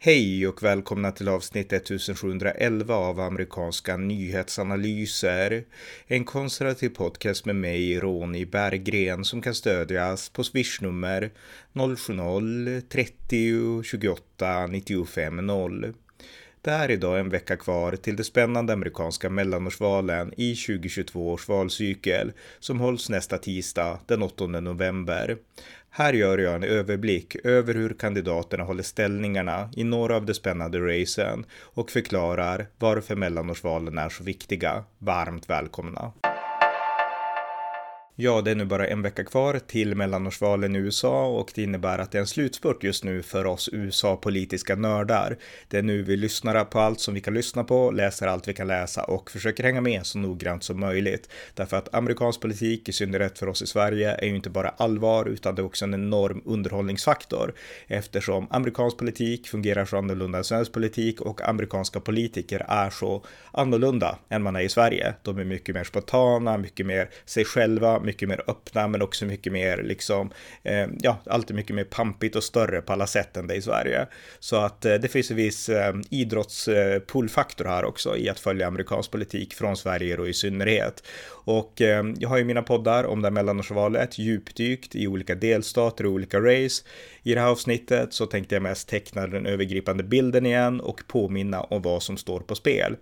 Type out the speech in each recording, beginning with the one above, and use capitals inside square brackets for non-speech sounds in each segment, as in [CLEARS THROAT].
Hej och välkomna till avsnitt 1711 av amerikanska nyhetsanalyser. En konservativ podcast med mig, Ronny Berggren, som kan stödjas på swishnummer 070-30 28 95 0. Det är idag en vecka kvar till det spännande amerikanska mellanårsvalen i 2022 års valcykel som hålls nästa tisdag den 8 november. Här gör jag en överblick över hur kandidaterna håller ställningarna i några av de spännande racen och förklarar varför mellanårsvalen är så viktiga. Varmt välkomna! Ja, det är nu bara en vecka kvar till mellanårsvalen i USA och det innebär att det är en slutspurt just nu för oss USA-politiska nördar. Det är nu vi lyssnar på allt som vi kan lyssna på, läser allt vi kan läsa och försöker hänga med så noggrant som möjligt. Därför att amerikansk politik, i synnerhet för oss i Sverige, är ju inte bara allvar utan det är också en enorm underhållningsfaktor eftersom amerikansk politik fungerar så annorlunda än svensk politik och amerikanska politiker är så annorlunda än man är i Sverige. De är mycket mer spontana, mycket mer sig själva, mycket mer öppna men också mycket mer liksom, eh, ja, alltid mycket mer pampigt och större på alla sätt än det i Sverige. Så att eh, det finns en viss eh, idrottspullfaktor eh, här också i att följa amerikansk politik från Sverige och i synnerhet. Och eh, jag har ju mina poddar om det här mellanårsvalet djupdykt i olika delstater och olika race. I det här avsnittet så tänkte jag mest teckna den övergripande bilden igen och påminna om vad som står på spel.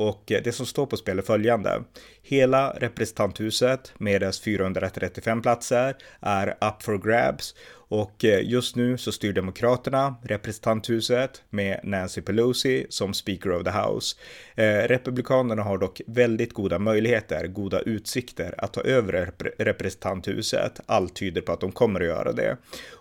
Och det som står på spel är följande. Hela representanthuset med dess 435 platser är up for grabs och eh, just nu så styr Demokraterna representanthuset med Nancy Pelosi som Speaker of the House. Eh, Republikanerna har dock väldigt goda möjligheter, goda utsikter att ta över representanthuset. Allt tyder på att de kommer att göra det.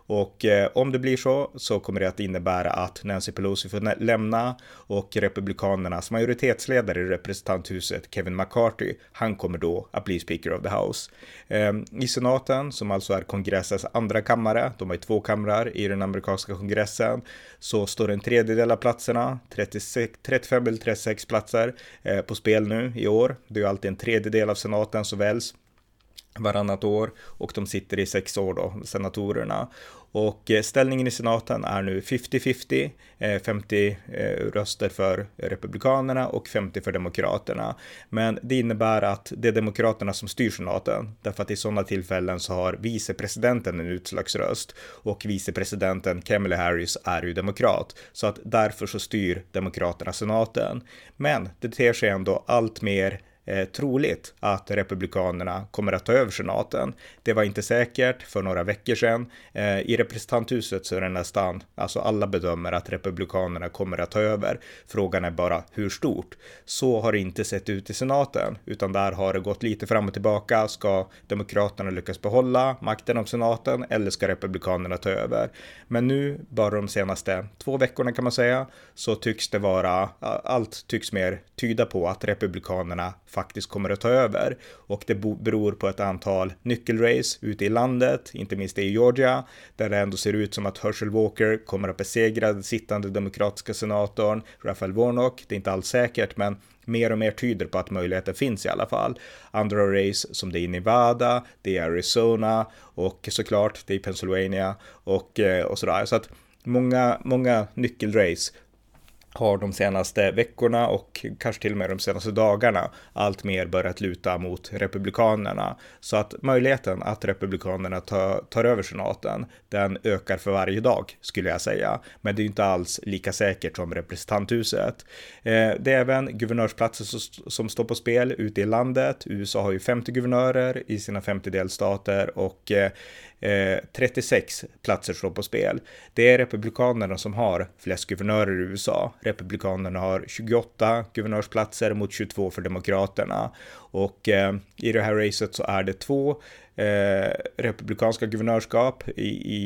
Och eh, om det blir så så kommer det att innebära att Nancy Pelosi får lämna och Republikanernas majoritetsledare i representanthuset, Kevin McCarthy, han kommer då att bli Speaker of the House. Eh, I senaten, som alltså är kongressens andra kammare, de har ju två kamrar i den amerikanska kongressen, så står en tredjedel av platserna, 36, 35 eller 36 platser eh, på spel nu i år. Det är ju alltid en tredjedel av senaten som väljs varannat år och de sitter i sex år då, senatorerna. Och eh, ställningen i senaten är nu 50-50, 50 eh, eh, röster för republikanerna och 50 för demokraterna. Men det innebär att det är demokraterna som styr senaten, därför att i sådana tillfällen så har vicepresidenten en utslagsröst och vicepresidenten Kamala Harris är ju demokrat, så att därför så styr demokraterna senaten. Men det ter sig ändå allt mer eh, troligt att republikanerna kommer att ta över senaten. Det var inte säkert för några veckor sedan. Eh, I representanthuset så är det nästan, alltså alla bedömer att republikanerna kommer att ta över. Frågan är bara hur stort. Så har det inte sett ut i senaten, utan där har det gått lite fram och tillbaka. Ska demokraterna lyckas behålla makten om senaten eller ska republikanerna ta över? Men nu, bara de senaste två veckorna kan man säga, så tycks det vara, allt tycks mer tyda på att republikanerna faktiskt kommer att ta över och det beror på ett antal nyckelrace ute i landet, inte minst i Georgia, där det ändå ser ut som att Herschel Walker kommer att besegra den sittande demokratiska senatorn Raphael Warnock. Det är inte alls säkert, men mer och mer tyder på att möjligheten finns i alla fall. Andra race som det är i Nevada, det är Arizona och såklart det är Pennsylvania och, eh, och sådär. Så att många, många nyckelrace har de senaste veckorna och kanske till och med de senaste dagarna allt mer börjat luta mot republikanerna. Så att möjligheten att republikanerna tar, tar över senaten, den ökar för varje dag skulle jag säga. Men det är inte alls lika säkert som representanthuset. Eh, det är även guvernörsplatser som, som står på spel ute i landet. USA har ju 50 guvernörer i sina 50 delstater och eh, eh 36 platser står på spel. Det är Republikanerna som har flest guvernörer i USA. Republikanerna har 28 guvernörsplatser mot 22 för Demokraterna. Och eh, i det här racet så är det två eh, republikanska guvernörskap i, i,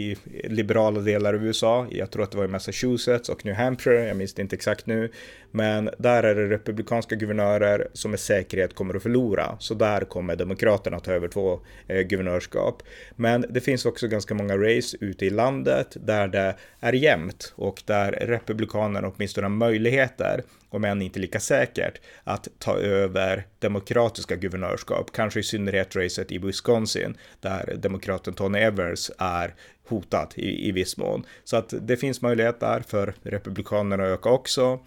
i, liberala delar av USA. Jag tror att det var i Massachusetts och New Hampshire, jag minns det inte exakt nu. Men där är det republikanska guvernörer som med säkerhet kommer att förlora. Så där kommer demokraterna ta över två eh, guvernörskap. Men det finns också ganska många race ute i landet där det är jämnt och där republikanerna åtminstone har möjligheter om än inte lika säkert, att ta över demokratiska guvernörskap, kanske i synnerhet racet i Wisconsin, där demokraten Tony Evers är hotat i, i viss mån. Så att det finns möjlighet där för republikanerna att öka också.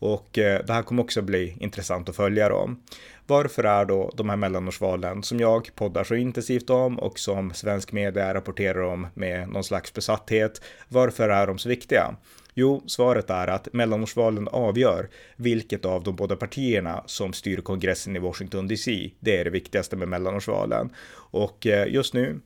Och eh, det här kommer också bli intressant att följa dem. Varför är då de här mellanårsvalen som jag poddar så intensivt om och som svensk media rapporterar om med någon slags besatthet, varför är de så viktiga? Jo, svaret är att mellanårsvalen avgör vilket av de båda partierna som styr kongressen i Washington DC. Det är det viktigaste med mellanårsvalen. Och eh, just nu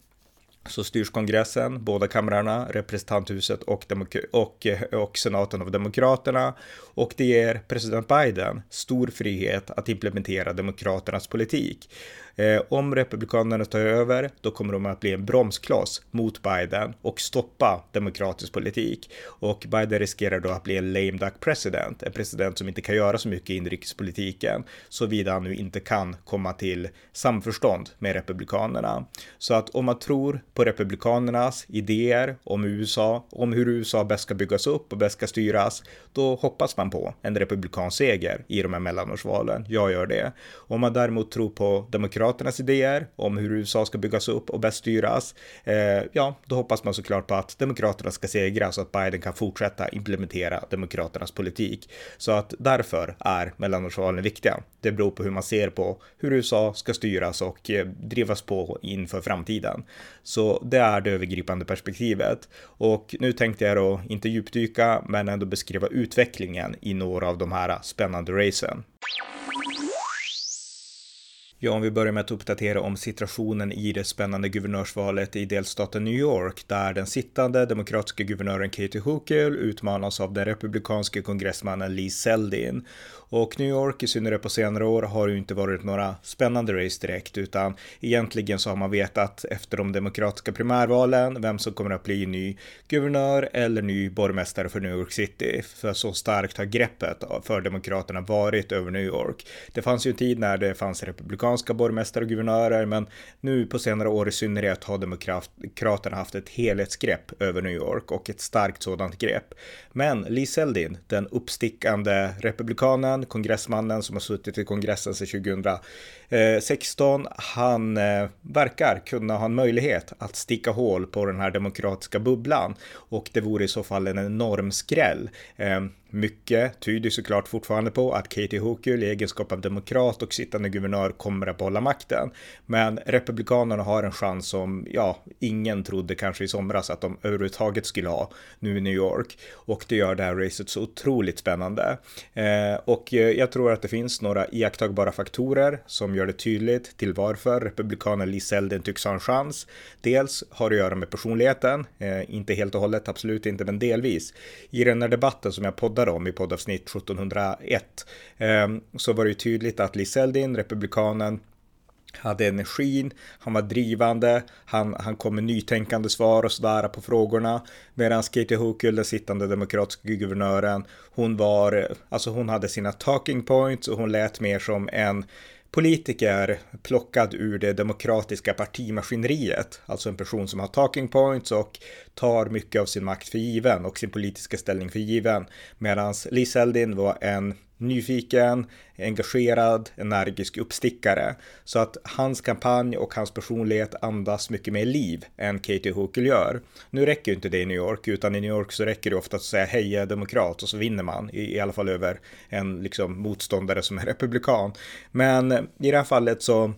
så styrs kongressen, båda kamrarna, representanthuset och, och, eh, och senaten av demokraterna och det ger president Biden stor frihet att implementera demokraternas politik. Eh, om republikanerna tar över, då kommer de att bli en bromskloss mot Biden och stoppa demokratisk politik. Och Biden riskerar då att bli en lame duck president, en president som inte kan göra så mycket i inrikespolitiken, såvida han nu inte kan komma till samförstånd med republikanerna. Så att om man tror på republikanernas idéer om USA, om hur USA bäst ska byggas upp och bäst ska styras, då hoppas man på en republikansk seger i de här mellanårsvalen. Jag gör det. Om man däremot tror på demokraterna Demokraternas idéer om hur USA ska byggas upp och bäst styras, eh, ja, då hoppas man såklart på att Demokraterna ska segra så att Biden kan fortsätta implementera Demokraternas politik. Så att därför är mellanårsvalen viktiga. Det beror på hur man ser på hur USA ska styras och eh, drivas på inför framtiden. Så det är det övergripande perspektivet. Och nu tänkte jag då inte djupdyka, men ändå beskriva utvecklingen i några av de här spännande racen. Ja, om vi börjar med att uppdatera om situationen i det spännande guvernörsvalet i delstaten New York, där den sittande demokratiska guvernören Katie Hochul utmanas av den republikanske kongressmannen Lee Zeldin. Och New York, i synnerhet på senare år, har ju inte varit några spännande race direkt, utan egentligen så har man vetat efter de demokratiska primärvalen vem som kommer att bli ny guvernör eller ny borgmästare för New York City. För så starkt har greppet för demokraterna varit över New York. Det fanns ju en tid när det fanns republikanska borgmästare och guvernörer, men nu på senare år i synnerhet har demokraterna haft ett helhetsgrepp över New York och ett starkt sådant grepp. Men Lee Seldin, den uppstickande republikanen, kongressmannen som har suttit i kongressen sedan 2016, han eh, verkar kunna ha en möjlighet att sticka hål på den här demokratiska bubblan och det vore i så fall en enorm skräll. Ehm, mycket tyder såklart fortfarande på att Katie Hochul i egenskap av demokrat och sittande guvernör kommer att behålla makten. Men republikanerna har en chans som, ja, ingen trodde kanske i somras att de överhuvudtaget skulle ha nu i New York. Och det gör det här racet så otroligt spännande. Eh, och eh, jag tror att det finns några iakttagbara faktorer som gör det tydligt till varför republikanen Lee Selden tycks ha en chans. Dels har det att göra med personligheten, eh, inte helt och hållet, absolut inte, men delvis. I den här debatten som jag poddade pratade om i poddavsnitt 1701 ehm, så var det ju tydligt att Lee Zeldin, republikanen, hade energin, han var drivande, han, han kom med nytänkande svar och sådär på frågorna. Medan Katie Hochul, den sittande demokratiska guvernören, hon var, alltså hon hade sina talking points och hon lät mer som en politiker plockad ur det demokratiska partimaskineriet, alltså en person som har talking points och tar mycket av sin makt för given och sin politiska ställning för given. Medan Liz Eldin var en nyfiken, engagerad, energisk uppstickare. Så att hans kampanj och hans personlighet andas mycket mer liv än Katie Hochul gör. Nu räcker ju inte det i New York, utan i New York så räcker det ofta att säga hej, jag är demokrat och så vinner man, i, i alla fall över en liksom motståndare som är republikan. Men i det här fallet så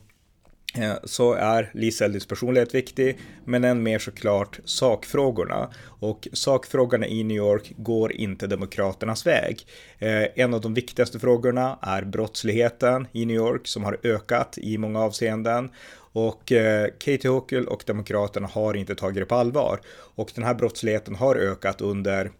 Eh, så är Lisa Eldys personlighet viktig, men än mer såklart sakfrågorna. Och sakfrågorna i New York går inte Demokraternas väg. Eh, en av de viktigaste frågorna är brottsligheten i New York som har ökat i många avseenden. Och eh, Katie Hochul och Demokraterna har inte tagit det på allvar. Och den här brottsligheten har ökat under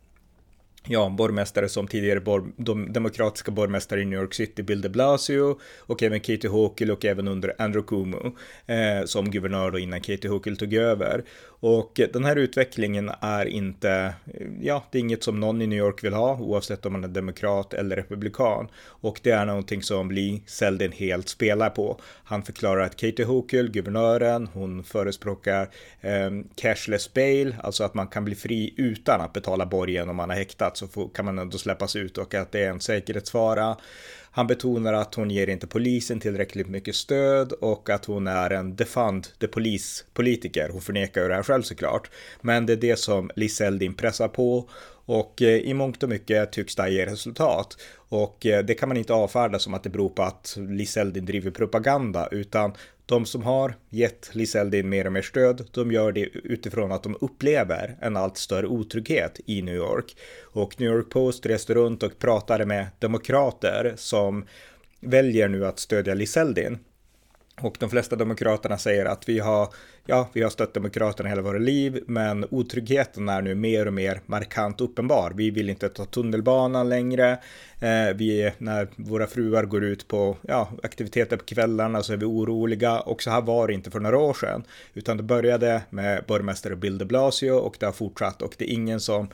ja, borgmästare som tidigare bor, de demokratiska borgmästare i New York City, Bill de Blasio och även Katie Hochul och även under Andrew Cuomo eh, som guvernör då innan Katie Hochul tog över. Och den här utvecklingen är inte, ja, det är inget som någon i New York vill ha, oavsett om man är demokrat eller republikan. Och det är någonting som Lee Selden helt spelar på. Han förklarar att Katie Hochul, guvernören, hon förespråkar eh, cashless bail, alltså att man kan bli fri utan att betala borgen om man har häktat plats så kan man ändå släppas ut och att det är en säkerhetsfara. Han betonar att hon ger inte polisen tillräckligt mycket stöd och att hon är en defund the police politiker. Hon förnekar ju det här själv såklart. Men det är det som Liseldin pressar på och eh, i mångt och mycket tycks det här ge resultat. Och eh, det kan man inte avfärda som att det beror på att Liseldin driver propaganda, utan de som har gett Liseldin mer och mer stöd, de gör det utifrån att de upplever en allt större otrygghet i New York. Och New York Post reste runt och pratade med demokrater som väljer nu att stödja Liseldin. Och de flesta demokraterna säger att vi har, ja, vi har stött demokraterna hela våra liv, men otryggheten är nu mer och mer markant uppenbar. Vi vill inte ta tunnelbanan längre. Eh, vi, när våra fruar går ut på ja, aktiviteter på kvällarna så är vi oroliga. Och så här var det inte för några år sedan, utan det började med borgmästare Bill de Blasio och det har fortsatt och det är ingen som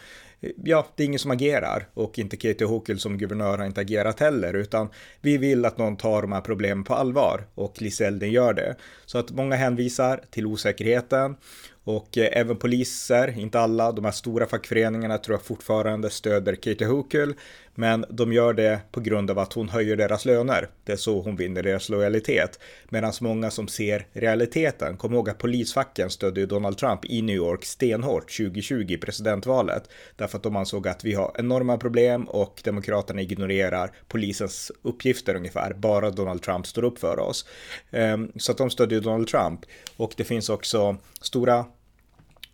ja, det är ingen som agerar och inte Katie Hochul som guvernör har inte agerat heller, utan vi vill att någon tar de här problemen på allvar och Lise Eldin gör det. Så att många hänvisar till osäkerheten. Och eh, även poliser, inte alla, de här stora fackföreningarna tror jag fortfarande stöder Katie Hochul, men de gör det på grund av att hon höjer deras löner. Det är så hon vinner deras lojalitet. Medan många som ser realiteten, kom ihåg att polisfacken stödde ju Donald Trump i New York stenhårt 2020 i presidentvalet. Därför att de ansåg att vi har enorma problem och demokraterna ignorerar polisens uppgifter ungefär. Bara Donald Trump står upp för oss. Ehm, så att de stödde ju Donald Trump. Och det finns också stora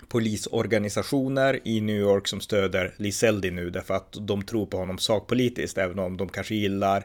polisorganisationer i New York som stöder Liseldi nu därför att de tror på honom sakpolitiskt, även om de kanske gillar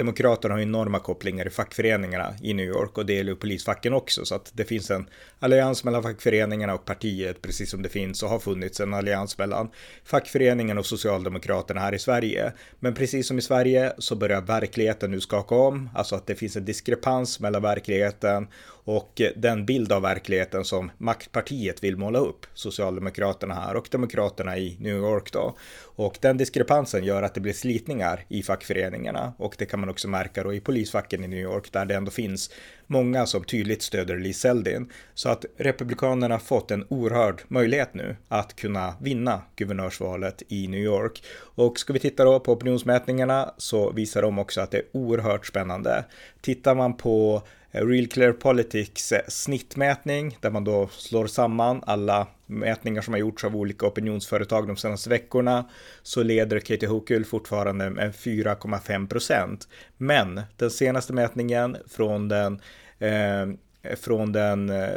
Demokraterna har enorma kopplingar i fackföreningarna i New York och det gäller polisfacken också så att det finns en allians mellan fackföreningarna och partiet precis som det finns och har funnits en allians mellan fackföreningen och Socialdemokraterna här i Sverige. Men precis som i Sverige så börjar verkligheten nu skaka om, alltså att det finns en diskrepans mellan verkligheten och eh, den bild av verkligheten som maktpartiet vill måla upp, Socialdemokraterna här och Demokraterna i New York då. Och den diskrepansen gör att det blir slitningar i fackföreningarna och det kan man också märka då i polisfacken i New York där det ändå finns många som tydligt stöder Lee Zeldin. Så att Republikanerna fått en oerhörd möjlighet nu att kunna vinna guvernörsvalet i New York. Och ska vi titta då på opinionsmätningarna så visar de också att det är oerhört spännande. Tittar man på Eh, Real Clear Politics eh, snittmätning där man då slår samman alla mätningar som har gjorts av olika opinionsföretag de senaste veckorna så leder Katie Hochul fortfarande med 4,5 procent. Men den senaste mätningen från den eh, Eh, från den eh,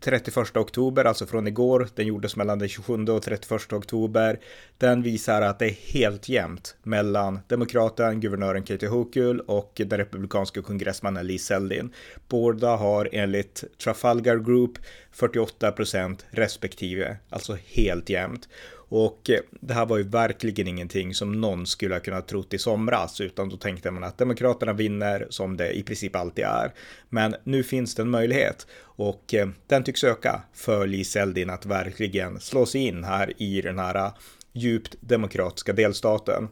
31 oktober, alltså från igår. Den gjordes mellan den 27 och 31 oktober. Den visar att det är helt jämnt mellan demokraten, guvernören Katie Hochul och den republikanska kongressmannen Lee Zeldin. Båda har enligt Trafalgar Group 48 procent respektive, alltså helt jämnt. Och eh, det här var ju verkligen ingenting som någon skulle ha kunnat trott i somras, utan då tänkte man att Demokraterna vinner som det i princip alltid är. Men nu finns det en möjlighet och eh, den tycks öka för Lee Seldin att verkligen slå sig in här i den här eh, djupt demokratiska delstaten.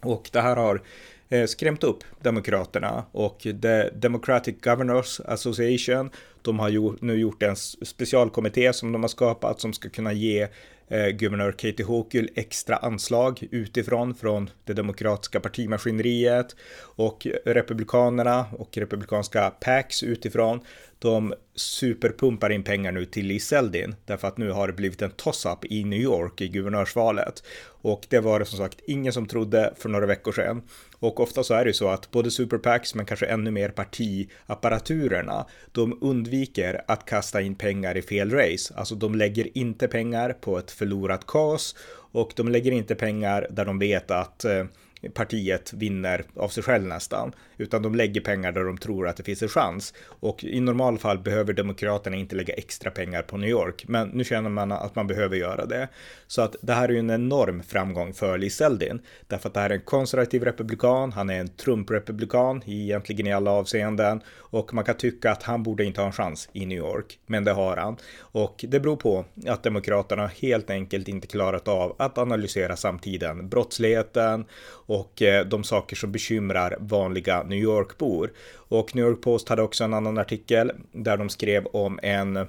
Och det här har skrämt upp Demokraterna och The Democratic Governors Association. De har nu gjort en specialkommitté som de har skapat som ska kunna ge eh, guvernör Katie Hochul extra anslag utifrån från det demokratiska partimaskineriet och republikanerna och republikanska PACs utifrån. De superpumpar in pengar nu till Lee Seldin, därför att nu har det blivit en toss-up i New York i guvernörsvalet. Och det var det som sagt ingen som trodde för några veckor sedan. Och ofta så är det ju så att både superpacks men kanske ännu mer partiapparaturerna, de undviker att kasta in pengar i fel race. Alltså de lägger inte pengar på ett förlorat kaos och de lägger inte pengar där de vet att eh, partiet vinner av sig själv nästan, utan de lägger pengar där de tror att det finns en chans. Och i normalfall behöver Demokraterna inte lägga extra pengar på New York, men nu känner man att man behöver göra det. Så att det här är ju en enorm framgång för Lee Zeldin, därför att det här är en konservativ republikan, han är en Trump-republikan egentligen i alla avseenden. Och man kan tycka att han borde inte ha en chans i New York, men det har han. Och det beror på att Demokraterna helt enkelt inte klarat av att analysera samtiden, brottsligheten och eh, de saker som bekymrar vanliga New York-bor. Och New York Post hade också en annan artikel där de skrev om en, eh,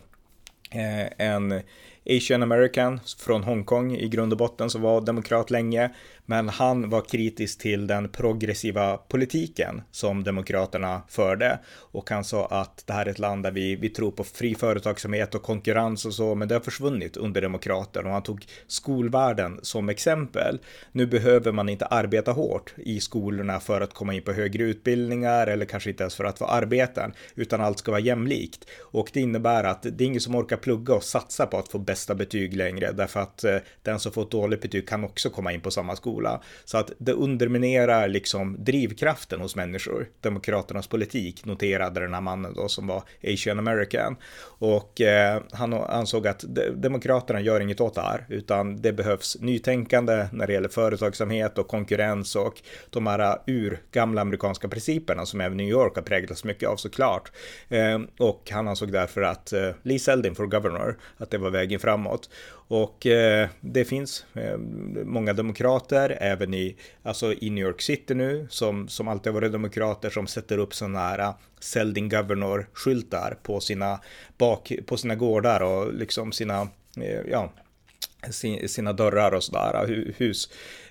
en Asian American från Hongkong i grund och botten som var demokrat länge. Men han var kritisk till den progressiva politiken som Demokraterna förde. Och han sa att det här är ett land där vi, vi tror på fri företagsamhet och konkurrens och så, men det har försvunnit under Demokraterna. Och han tog skolvärlden som exempel. Nu behöver man inte arbeta hårt i skolorna för att komma in på högre utbildningar eller kanske inte ens för att få arbeten, utan allt ska vara jämlikt. Och det innebär att det är ingen som orkar plugga och satsa på att få bästa betyg längre, därför att eh, den som får ett dåligt betyg kan också komma in på samma skola. Så att det underminerar liksom drivkraften hos människor. Demokraternas politik noterade den här mannen då som var Asian American. Och eh, han ansåg att Demokraterna gör inget åt det här, utan det behövs nytänkande när det gäller företagsamhet och konkurrens och de här urgamla amerikanska principerna som även New York har präglats mycket av såklart. Eh, och han ansåg därför att eh, Lee Seldin for governor, att det var vägen framåt. Och eh, det finns eh, många demokrater även i, alltså i New York City nu som, som alltid har varit demokrater som sätter upp sådana här eh, selding-governor-skyltar på sina, bak, på sina gårdar och liksom sina, eh, ja, sina dörrar och sådär, hus.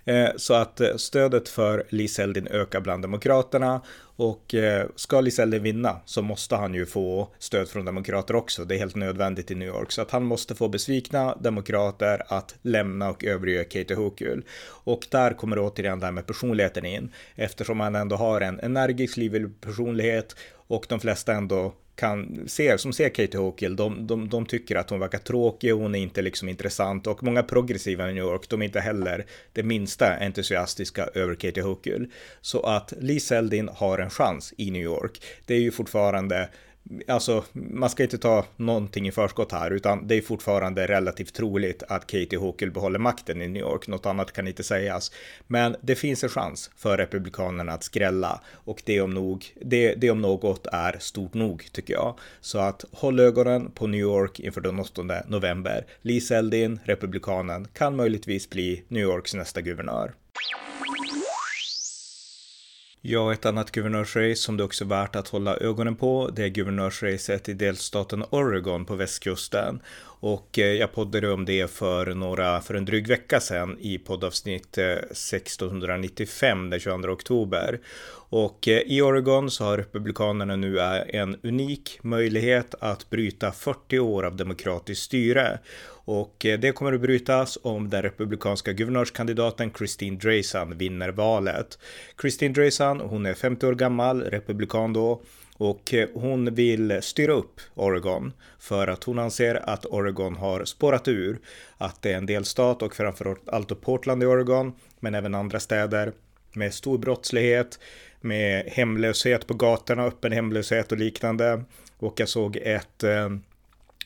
Eh, så att eh, stödet för Lee ökar bland demokraterna och eh, ska Lee vinna så måste han ju få stöd från demokrater också. Det är helt nödvändigt i New York så att han måste få besvikna demokrater att lämna och överge Katie Hochul. Och där kommer återigen det här med personligheten in eftersom han ändå har en energisk, livlig personlighet och de flesta ändå kan se, som ser Katie Hochul, de, de, de tycker att hon verkar tråkig, hon är inte liksom intressant och många progressiva i New York, de är inte heller det minsta entusiastiska över Katie Hochul. Så att Lee Seldin har en chans i New York. Det är ju fortfarande alltså, man ska inte ta någonting i förskott här, utan det är fortfarande relativt troligt att Katie Hochul behåller makten i New York. Något annat kan inte sägas. Men det finns en chans för Republikanerna att skrälla och det om, nog, det, det om något är stort nog tycker jag. Så att håll ögonen på New York inför den 8 november. Lee Zeldin, Republikanen, kan möjligtvis bli New Yorks nästa guvernör. Ja, ett annat guvernörsrace som det också är värt att hålla ögonen på, det är guvernörsracet i delstaten Oregon på västkusten. Och eh, jag poddade om det för, några, för en dryg vecka sedan i poddavsnitt eh, 1695 den 22 oktober. Och eh, i Oregon så har Republikanerna nu en unik möjlighet att bryta 40 år av demokratiskt styre. Och det kommer att brytas om den republikanska guvernörskandidaten Christine Drazan vinner valet. Christine Drazan, hon är 50 år gammal, republikan då, och eh, hon vill styra upp Oregon för att hon anser att Oregon har spårat ur. Att det är en delstat och framförallt Portland i Oregon, men även andra städer med stor brottslighet, med hemlöshet på gatorna, öppen hemlöshet och liknande. Och jag såg ett eh,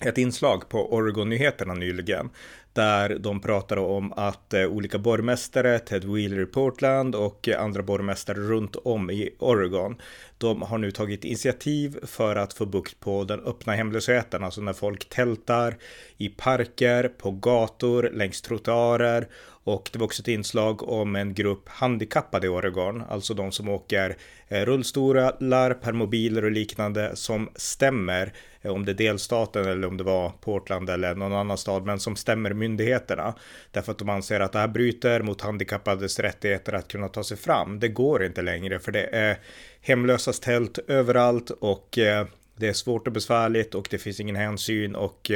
ett inslag på Oregon-nyheterna nyligen där de pratade om att eh, olika borgmästare, Ted Wheeler i Portland och eh, andra borgmästare runt om i Oregon, de har nu tagit initiativ för att få bukt på den öppna hemlösheten, alltså när folk tältar i parker, på gator, längs trottoarer och det var också ett inslag om en grupp handikappade i Oregon, alltså de som åker eh, rullstolar, permobiler och liknande som stämmer eh, om det är delstaten eller om det var Portland eller någon annan stad, men som stämmer myndigheterna. Därför att de anser att det här bryter mot handikappades rättigheter att kunna ta sig fram. Det går inte längre för det är hemlösas tält överallt och eh, det är svårt och besvärligt och det finns ingen hänsyn och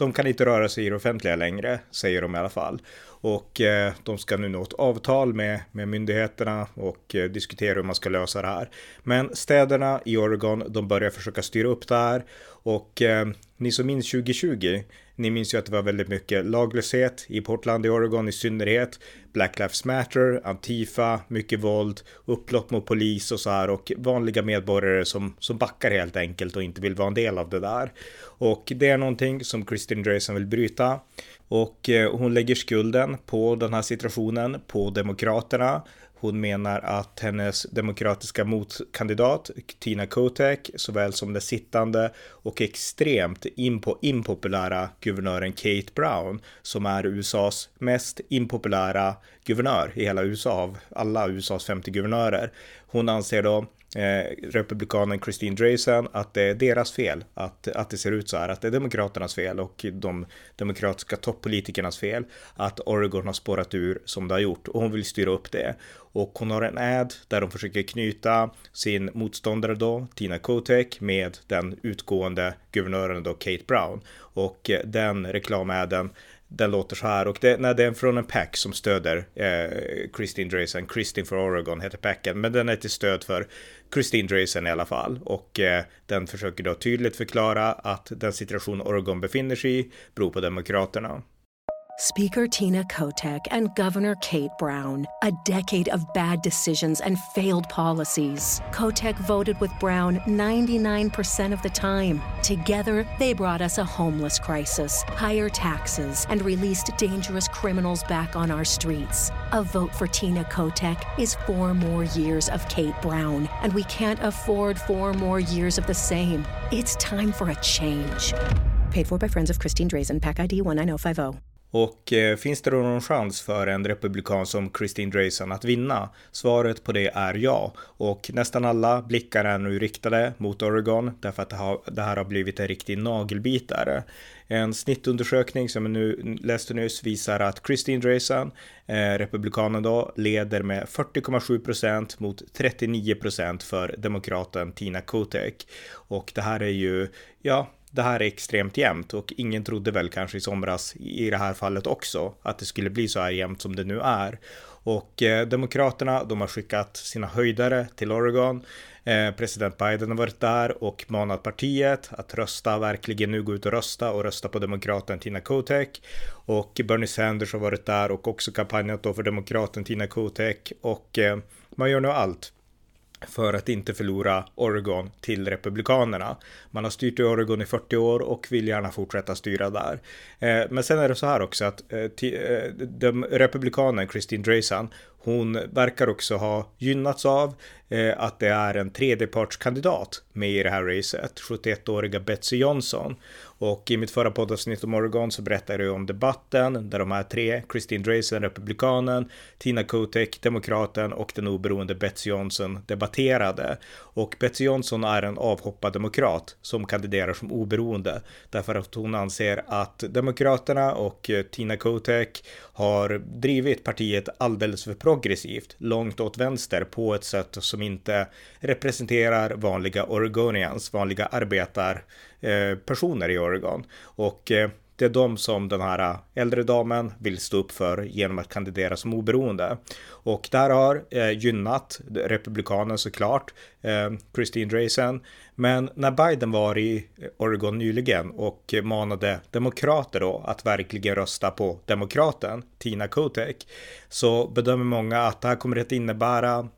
de kan inte röra sig i det offentliga längre, säger de i alla fall. Och eh, de ska nu nå ett avtal med, med myndigheterna och eh, diskutera hur man ska lösa det här. Men städerna i Oregon, de börjar försöka styra upp det här och eh, ni som minns 2020, ni minns ju att det var väldigt mycket laglöshet i Portland i Oregon i synnerhet. Black Lives Matter, Antifa, mycket våld, upplopp mot polis och så här och vanliga medborgare som, som backar helt enkelt och inte vill vara en del av det där. Och det är någonting som Kristin Dreysen vill bryta. Och eh, hon lägger skulden på den här situationen på Demokraterna hon menar att hennes demokratiska motkandidat Tina Kotek, såväl som den sittande och extremt impo impopulära guvernören Kate Brown, som är USAs mest impopulära guvernör i hela USA av alla USAs 50 guvernörer. Hon anser då eh, republikanen Christine Drazan att det är deras fel att, att det ser ut så här, att det är demokraternas fel och de demokratiska toppolitikernas fel att Oregon har spårat ur som det har gjort och hon vill styra upp det. Och hon har en ad där hon försöker knyta sin motståndare då, Tina Kotek, med den utgående guvernören då, Kate Brown. Och eh, den reklamäden den låter så här och det, nej, det är från en pack som stöder eh, Christine Drazen. Christine for Oregon heter packen, men den är till stöd för Christine Drazen i alla fall och eh, den försöker då tydligt förklara att den situation Oregon befinner sig i beror på demokraterna. Speaker Tina Kotek and Governor Kate Brown. A decade of bad decisions and failed policies. Kotek voted with Brown 99% of the time. Together, they brought us a homeless crisis, higher taxes, and released dangerous criminals back on our streets. A vote for Tina Kotek is four more years of Kate Brown, and we can't afford four more years of the same. It's time for a change. Paid for by Friends of Christine Drazen, PAC ID 19050. Och eh, finns det då någon chans för en republikan som Christine Drayson att vinna? Svaret på det är ja. Och nästan alla blickar är nu riktade mot Oregon därför att det, har, det här har blivit en riktig nagelbitare. En snittundersökning som jag nu läste nyss visar att Christine Drayson, eh, republikanen då, leder med 40,7 procent mot 39 procent för demokraten Tina Kotek. Och det här är ju, ja, det här är extremt jämnt och ingen trodde väl kanske i somras i det här fallet också att det skulle bli så här jämnt som det nu är. Och eh, Demokraterna, de har skickat sina höjdare till Oregon. Eh, president Biden har varit där och manat partiet att rösta, verkligen nu gå ut och rösta och rösta på demokraten Tina Kotek. Och Bernie Sanders har varit där och också kampanjat då för demokraten Tina Kotek och eh, man gör nu allt för att inte förlora Oregon till Republikanerna. Man har styrt i Oregon i 40 år och vill gärna fortsätta styra där. Eh, men sen är det så här också att eh, eh, Republikanen Christine Dreysan, hon verkar också ha gynnats av Eh, att det är en tredjepartskandidat med i det här racet, 71-åriga Betsy Johnson. Och i mitt förra poddavsnitt om Oregon så berättade jag om debatten där de här tre, Christine Drazan, republikanen, Tina Kotek, demokraten och den oberoende Betsy Johnson debatterade. Och Betsy Johnson är en avhoppad demokrat som kandiderar som oberoende därför att hon anser att demokraterna och eh, Tina Kotek har drivit partiet alldeles för progressivt, långt åt vänster på ett sätt som inte representerar vanliga Oregonians, vanliga arbetarpersoner eh, i Oregon. Och eh, det är de som den här eh, äldre damen vill stå upp för genom att kandidera som oberoende. Och där har eh, gynnat republikanen såklart, eh, Christine Drazan. Men när Biden var i Oregon nyligen och manade demokrater då att verkligen rösta på demokraten Tina Kotek så bedömer många att det här kommer att innebära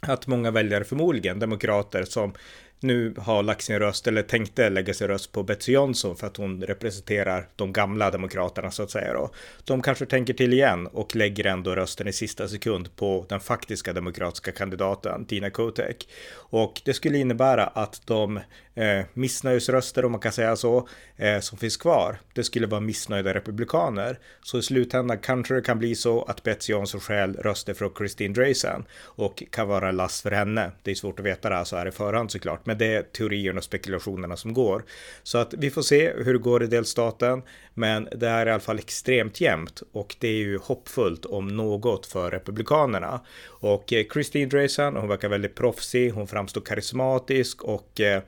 att många väljare, förmodligen demokrater som nu har lagt sin röst eller tänkte lägga sin röst på Betsy Johnson för att hon representerar de gamla demokraterna så att säga då. De kanske tänker till igen och lägger ändå rösten i sista sekund på den faktiska demokratiska kandidaten Tina Kotek. Och det skulle innebära att de eh, missnöjesröster, om man kan säga så, eh, som finns kvar, det skulle vara missnöjda republikaner. Så i slutändan kanske det kan bli så att Betsy Johnson själv röster från Christine Drazan och kan vara en last för henne. Det är svårt att veta det här så här i förhand såklart, med det är teorierna och spekulationerna som går. Så att vi får se hur det går i delstaten, men det är i alla fall extremt jämnt och det är ju hoppfullt om något för republikanerna. Och eh, Christine Drazan, hon verkar väldigt proffsig, hon framstår karismatisk och eh,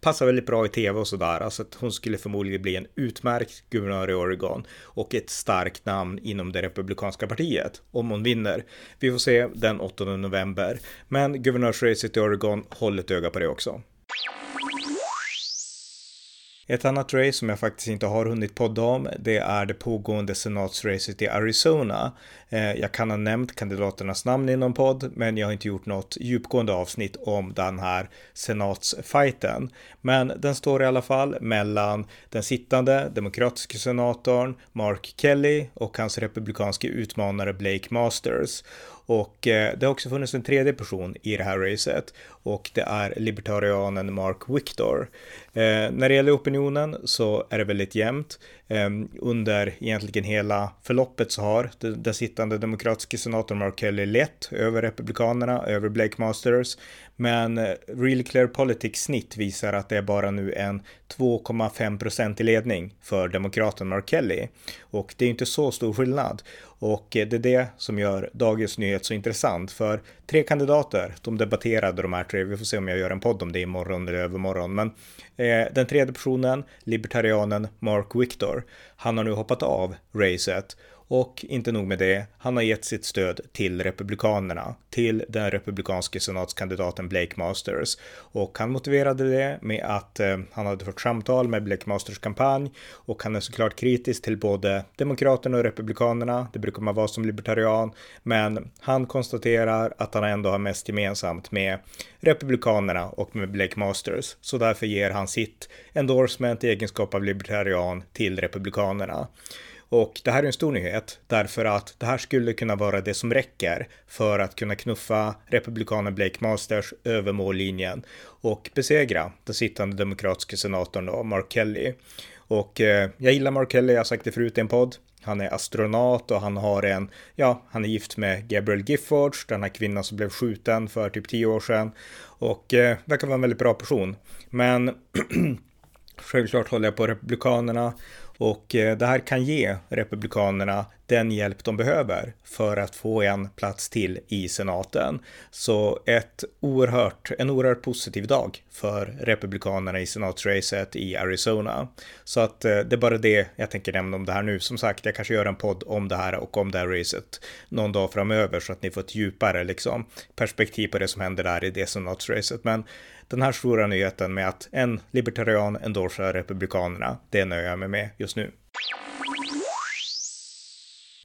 passar väldigt bra i tv och sådär. Alltså att hon skulle förmodligen bli en utmärkt guvernör i Oregon och ett starkt namn inom det republikanska partiet om hon vinner. Vi får se den 8 november. Men guvernörsracet i Oregon, håll ett öga på det också. Ett annat race som jag faktiskt inte har hunnit podda om, det är det pågående senatsracet i Arizona. Eh, jag kan ha nämnt kandidaternas namn i någon podd, men jag har inte gjort något djupgående avsnitt om den här senatsfighten. Men den står i alla fall mellan den sittande demokratiska senatorn Mark Kelly och hans republikanske utmanare Blake Masters. Och eh, det har också funnits en tredje person i det här racet och det är libertarianen Mark Victor. Eh, när det gäller opinionen så är det väldigt jämnt. Eh, under egentligen hela förloppet så har den sittande demokratiska senatorn Mark Kelly lett över republikanerna, över Blake Masters. Men eh, Real Clear Politics snitt visar att det är bara nu en 2,5 procent i ledning för demokraten Mark Kelly. Och det är inte så stor skillnad. Och eh, det är det som gör dagens nyhet så intressant. För tre kandidater, de debatterade de här tre. Vi får se om jag gör en podd om det imorgon eller övermorgon. Men Eh, den tredje personen, libertarianen Mark Victor, han har nu hoppat av racet och inte nog med det, han har gett sitt stöd till Republikanerna, till den republikanske senatskandidaten Blake Masters. Och han motiverade det med att eh, han hade fått samtal med Blake Masters kampanj och han är såklart kritisk till både Demokraterna och Republikanerna. Det brukar man vara som libertarian, men han konstaterar att han ändå har mest gemensamt med Republikanerna och med Blake Masters. Så därför ger han sitt endorsement i egenskap av libertarian till Republikanerna. Och det här är en stor nyhet därför att det här skulle kunna vara det som räcker för att kunna knuffa republikanen Blake Masters över mållinjen och besegra den sittande demokratiska senatorn då, Mark Kelly. Och eh, jag gillar Mark Kelly, jag har sagt det förut i en podd. Han är astronaut och han har en, ja, han är gift med Gabriel Giffords, den här kvinnan som blev skjuten för typ tio år sedan. Och eh, verkar vara en väldigt bra person. Men [CLEARS THROAT] självklart håller jag på Republikanerna och eh, det här kan ge Republikanerna den hjälp de behöver för att få en plats till i senaten. Så ett oerhört, en oerhört positiv dag för Republikanerna i senatsracet i Arizona. Så att eh, det är bara det jag tänker nämna om det här nu. Som sagt, jag kanske gör en podd om det här och om det här racet någon dag framöver så att ni får ett djupare liksom, perspektiv på det som händer där i det senatsracet. Men den här stora nyheten med att en libertarian endorsar republikanerna, det nöjer jag mig med just nu.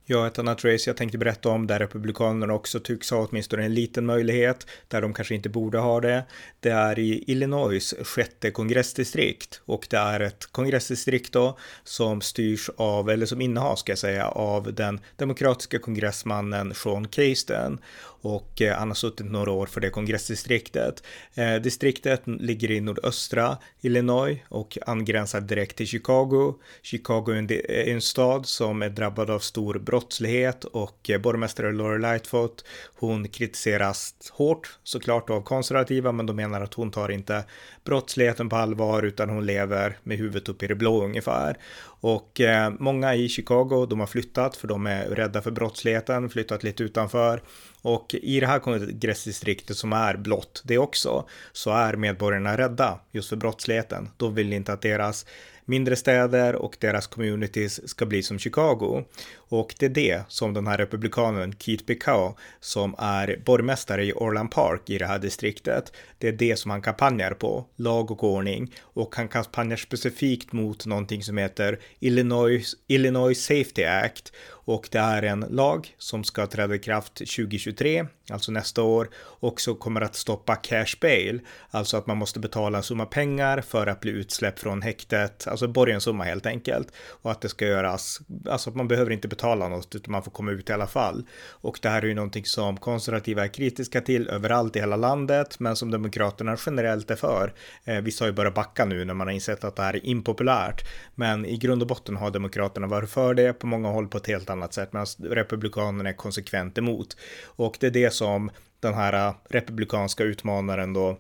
Ja, ett annat race jag tänkte berätta om där Republikanerna också tycks ha åtminstone en liten möjlighet, där de kanske inte borde ha det. Det är i Illinois sjätte kongressdistrikt och det är ett kongressdistrikt då som styrs av, eller som innehas ska jag säga, av den demokratiska kongressmannen Sean Casten och eh, han har suttit några år för det kongressdistriktet. Eh, distriktet ligger i nordöstra Illinois och angränsar direkt till Chicago. Chicago är en, stad som är drabbad av stor brottslighet och eh, borgmästare Laura Lightfoot, hon kritiseras hårt såklart av konservativa, men de menar att hon tar inte brottsligheten på allvar utan hon lever med huvudet upp i det blå ungefär. Och eh, många i Chicago, de har flyttat för de är rädda för brottsligheten, flyttat lite utanför. Och i det här kongressdistriktet som är blått det också, så är medborgarna rädda just för brottsligheten. De vill inte att deras mindre städer och deras communities ska bli som Chicago. Och det är det som den här republikanen Keith Picao, som är borgmästare i Orland Park i det här distriktet, det är det som han kampanjar på, lag och ordning. Och han kampanjar specifikt mot någonting som heter Illinois, Illinois Safety Act och det är en lag som ska träda i kraft 2023, alltså nästa år, och så kommer att stoppa cash bail, alltså att man måste betala en summa pengar för att bli utsläppt från häktet, alltså borgensumma helt enkelt, och att det ska göras, alltså att man behöver inte betala något utan man får komma ut i alla fall. Och det här är ju någonting som konservativa är kritiska till överallt i hela landet, men som demokraterna generellt är för. Eh, vissa har ju börjat backa nu när man har insett att det här är impopulärt, men i grund och botten har demokraterna varit för det på många håll på ett helt annat sätt, medan republikanerna är konsekvent emot. Och det är det som den här eh, republikanska utmanaren då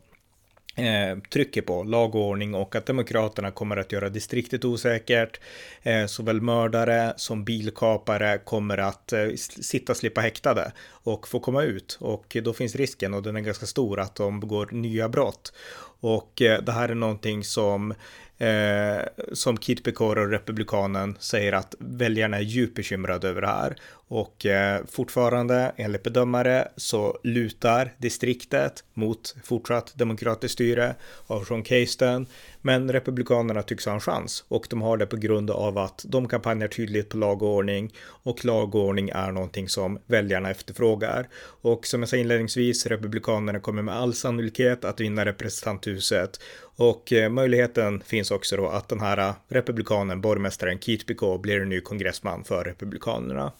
Eh, trycker på lag och ordning och att demokraterna kommer att göra distriktet osäkert. Eh, såväl mördare som bilkapare kommer att eh, sitta slippa häktade och få komma ut och då finns risken och den är ganska stor att de begår nya brott. Och eh, det här är någonting som eh, som Kit Pecora, republikanen, säger att väljarna är djupt bekymrade över det här. Och eh, fortfarande, enligt bedömare, så lutar distriktet mot fortsatt demokratiskt styre av Sean Casten. Men Republikanerna tycks ha en chans och de har det på grund av att de kampanjar tydligt på lag och ordning och lag och ordning är någonting som väljarna efterfrågar. Och som jag sa inledningsvis, Republikanerna kommer med all sannolikhet att vinna representanthuset och eh, möjligheten finns också då att den här republikanen, borgmästaren Keith Picot, blir en ny kongressman för Republikanerna.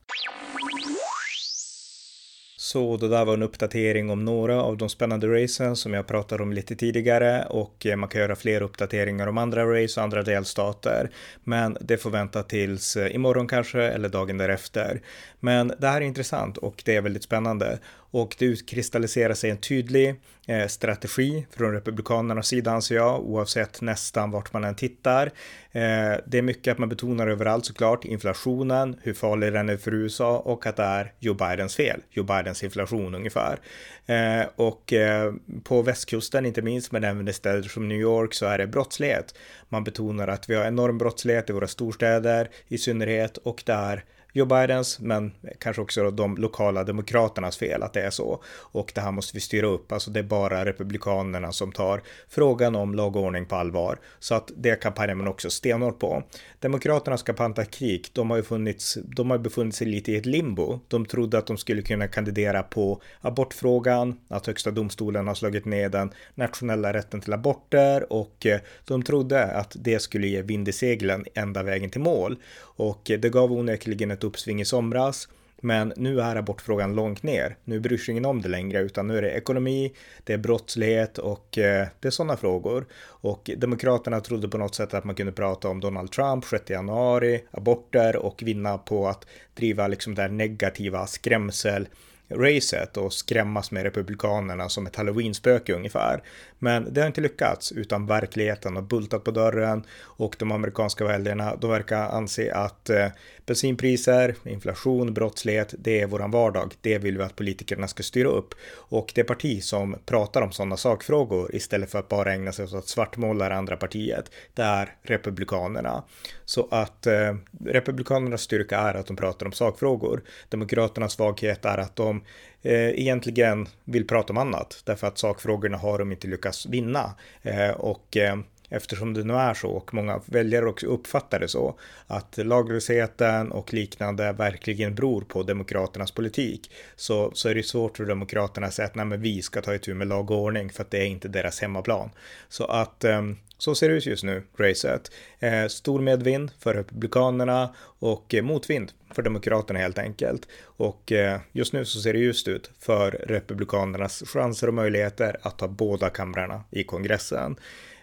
Så det där var en uppdatering om några av de spännande racen som jag pratade om lite tidigare och eh, man kan göra fler uppdateringar om andra race och andra delstater. Men det får vänta tills eh, imorgon kanske eller dagen därefter. Men det här är intressant och det är väldigt spännande och det utkristalliserar sig en tydlig eh, strategi från Republikanernas sida anser jag, oavsett nästan vart man än tittar. Eh, det är mycket att man betonar överallt såklart, inflationen, hur farlig den är för USA och att det är Joe Bidens fel, Joe Bidens inflation ungefär. Eh, och eh, på västkusten, inte minst, men även i städer som New York så är det brottslighet. Man betonar att vi har enorm brottslighet i våra storstäder i synnerhet och det är Joe Bidens, men kanske också de lokala demokraternas fel att det är så. Och det här måste vi styra upp. Alltså det är bara republikanerna som tar frågan om lag och ordning på allvar. Så att det kampanjar man också stenhårt på. Demokraternas kampanjtaktik, de har ju funnits, de har befunnit sig lite i ett limbo. De trodde att de skulle kunna kandidera på abortfrågan, att högsta domstolen har slagit ner den nationella rätten till aborter och eh, de trodde att det skulle ge vind i seglen ända vägen till mål. Och eh, det gav onekligen ett uppsving i somras. Men nu är abortfrågan långt ner. Nu bryr sig ingen om det längre, utan nu är det ekonomi, det är brottslighet och eh, det är sådana frågor. Och Demokraterna trodde på något sätt att man kunde prata om Donald Trump 6 januari, aborter och vinna på att driva liksom det här negativa skrämsel racet och skrämmas med republikanerna som ett halloweenspöke ungefär. Men det har inte lyckats utan verkligheten har bultat på dörren och de amerikanska väljarna de verkar anse att eh, bensinpriser, inflation, brottslighet, det är våran vardag. Det vill vi att politikerna ska styra upp och det parti som pratar om sådana sakfrågor istället för att bara ägna sig åt att svartmåla det andra partiet, det är republikanerna. Så att eh, republikanernas styrka är att de pratar om sakfrågor. Demokraternas svaghet är att de eh, egentligen vill prata om annat därför att sakfrågorna har de inte lyckats vinna eh, och eh, eftersom det nu är så och många väljare också uppfattar det så att laglösheten och liknande verkligen beror på demokraternas politik så, så är det svårt för demokraterna att säga att nej, men vi ska ta itu med lag och ordning för att det är inte deras hemmaplan. Så att ehm, så ser det ut just nu, racet. Eh, stor medvind för Republikanerna och eh, motvind för Demokraterna helt enkelt. Och eh, just nu så ser det ljust ut för Republikanernas chanser och möjligheter att ta båda kamrarna i kongressen.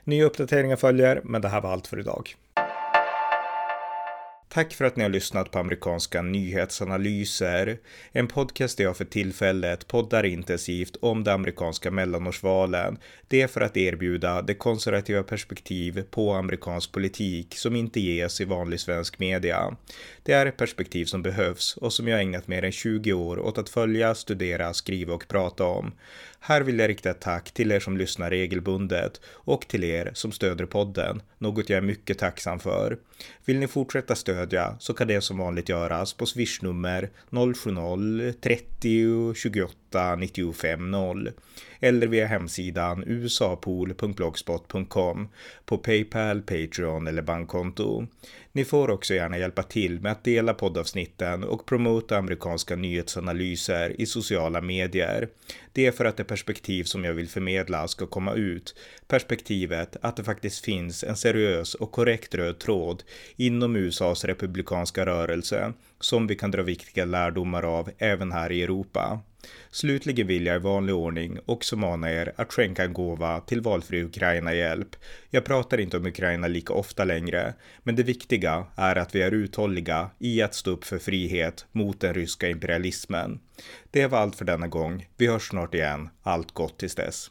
Nya uppdateringar följer, men det här var allt för idag. Tack för att ni har lyssnat på amerikanska nyhetsanalyser. En podcast där jag för tillfället poddar intensivt om de amerikanska mellanårsvalen. Det är för att erbjuda det konservativa perspektiv på amerikansk politik som inte ges i vanlig svensk media. Det är ett perspektiv som behövs och som jag ägnat mer än 20 år åt att följa, studera, skriva och prata om. Här vill jag rikta ett tack till er som lyssnar regelbundet och till er som stöder podden, något jag är mycket tacksam för. Vill ni fortsätta stödja stödja så kan det som vanligt göras på swishnummer 070-30 28 95 0 eller via hemsidan usapool.blogspot.com på Paypal, Patreon eller bankkonto. Ni får också gärna hjälpa till med att dela poddavsnitten och promota amerikanska nyhetsanalyser i sociala medier. Det är för att det perspektiv som jag vill förmedla ska komma ut. Perspektivet att det faktiskt finns en seriös och korrekt röd tråd inom USAs republikanska rörelse som vi kan dra viktiga lärdomar av även här i Europa. Slutligen vill jag i vanlig ordning också mana er att skänka en gåva till valfri Ukraina-hjälp. Jag pratar inte om Ukraina lika ofta längre, men det viktiga är att vi är uthålliga i att stå upp för frihet mot den ryska imperialismen. Det var allt för denna gång. Vi hörs snart igen. Allt gott tills dess.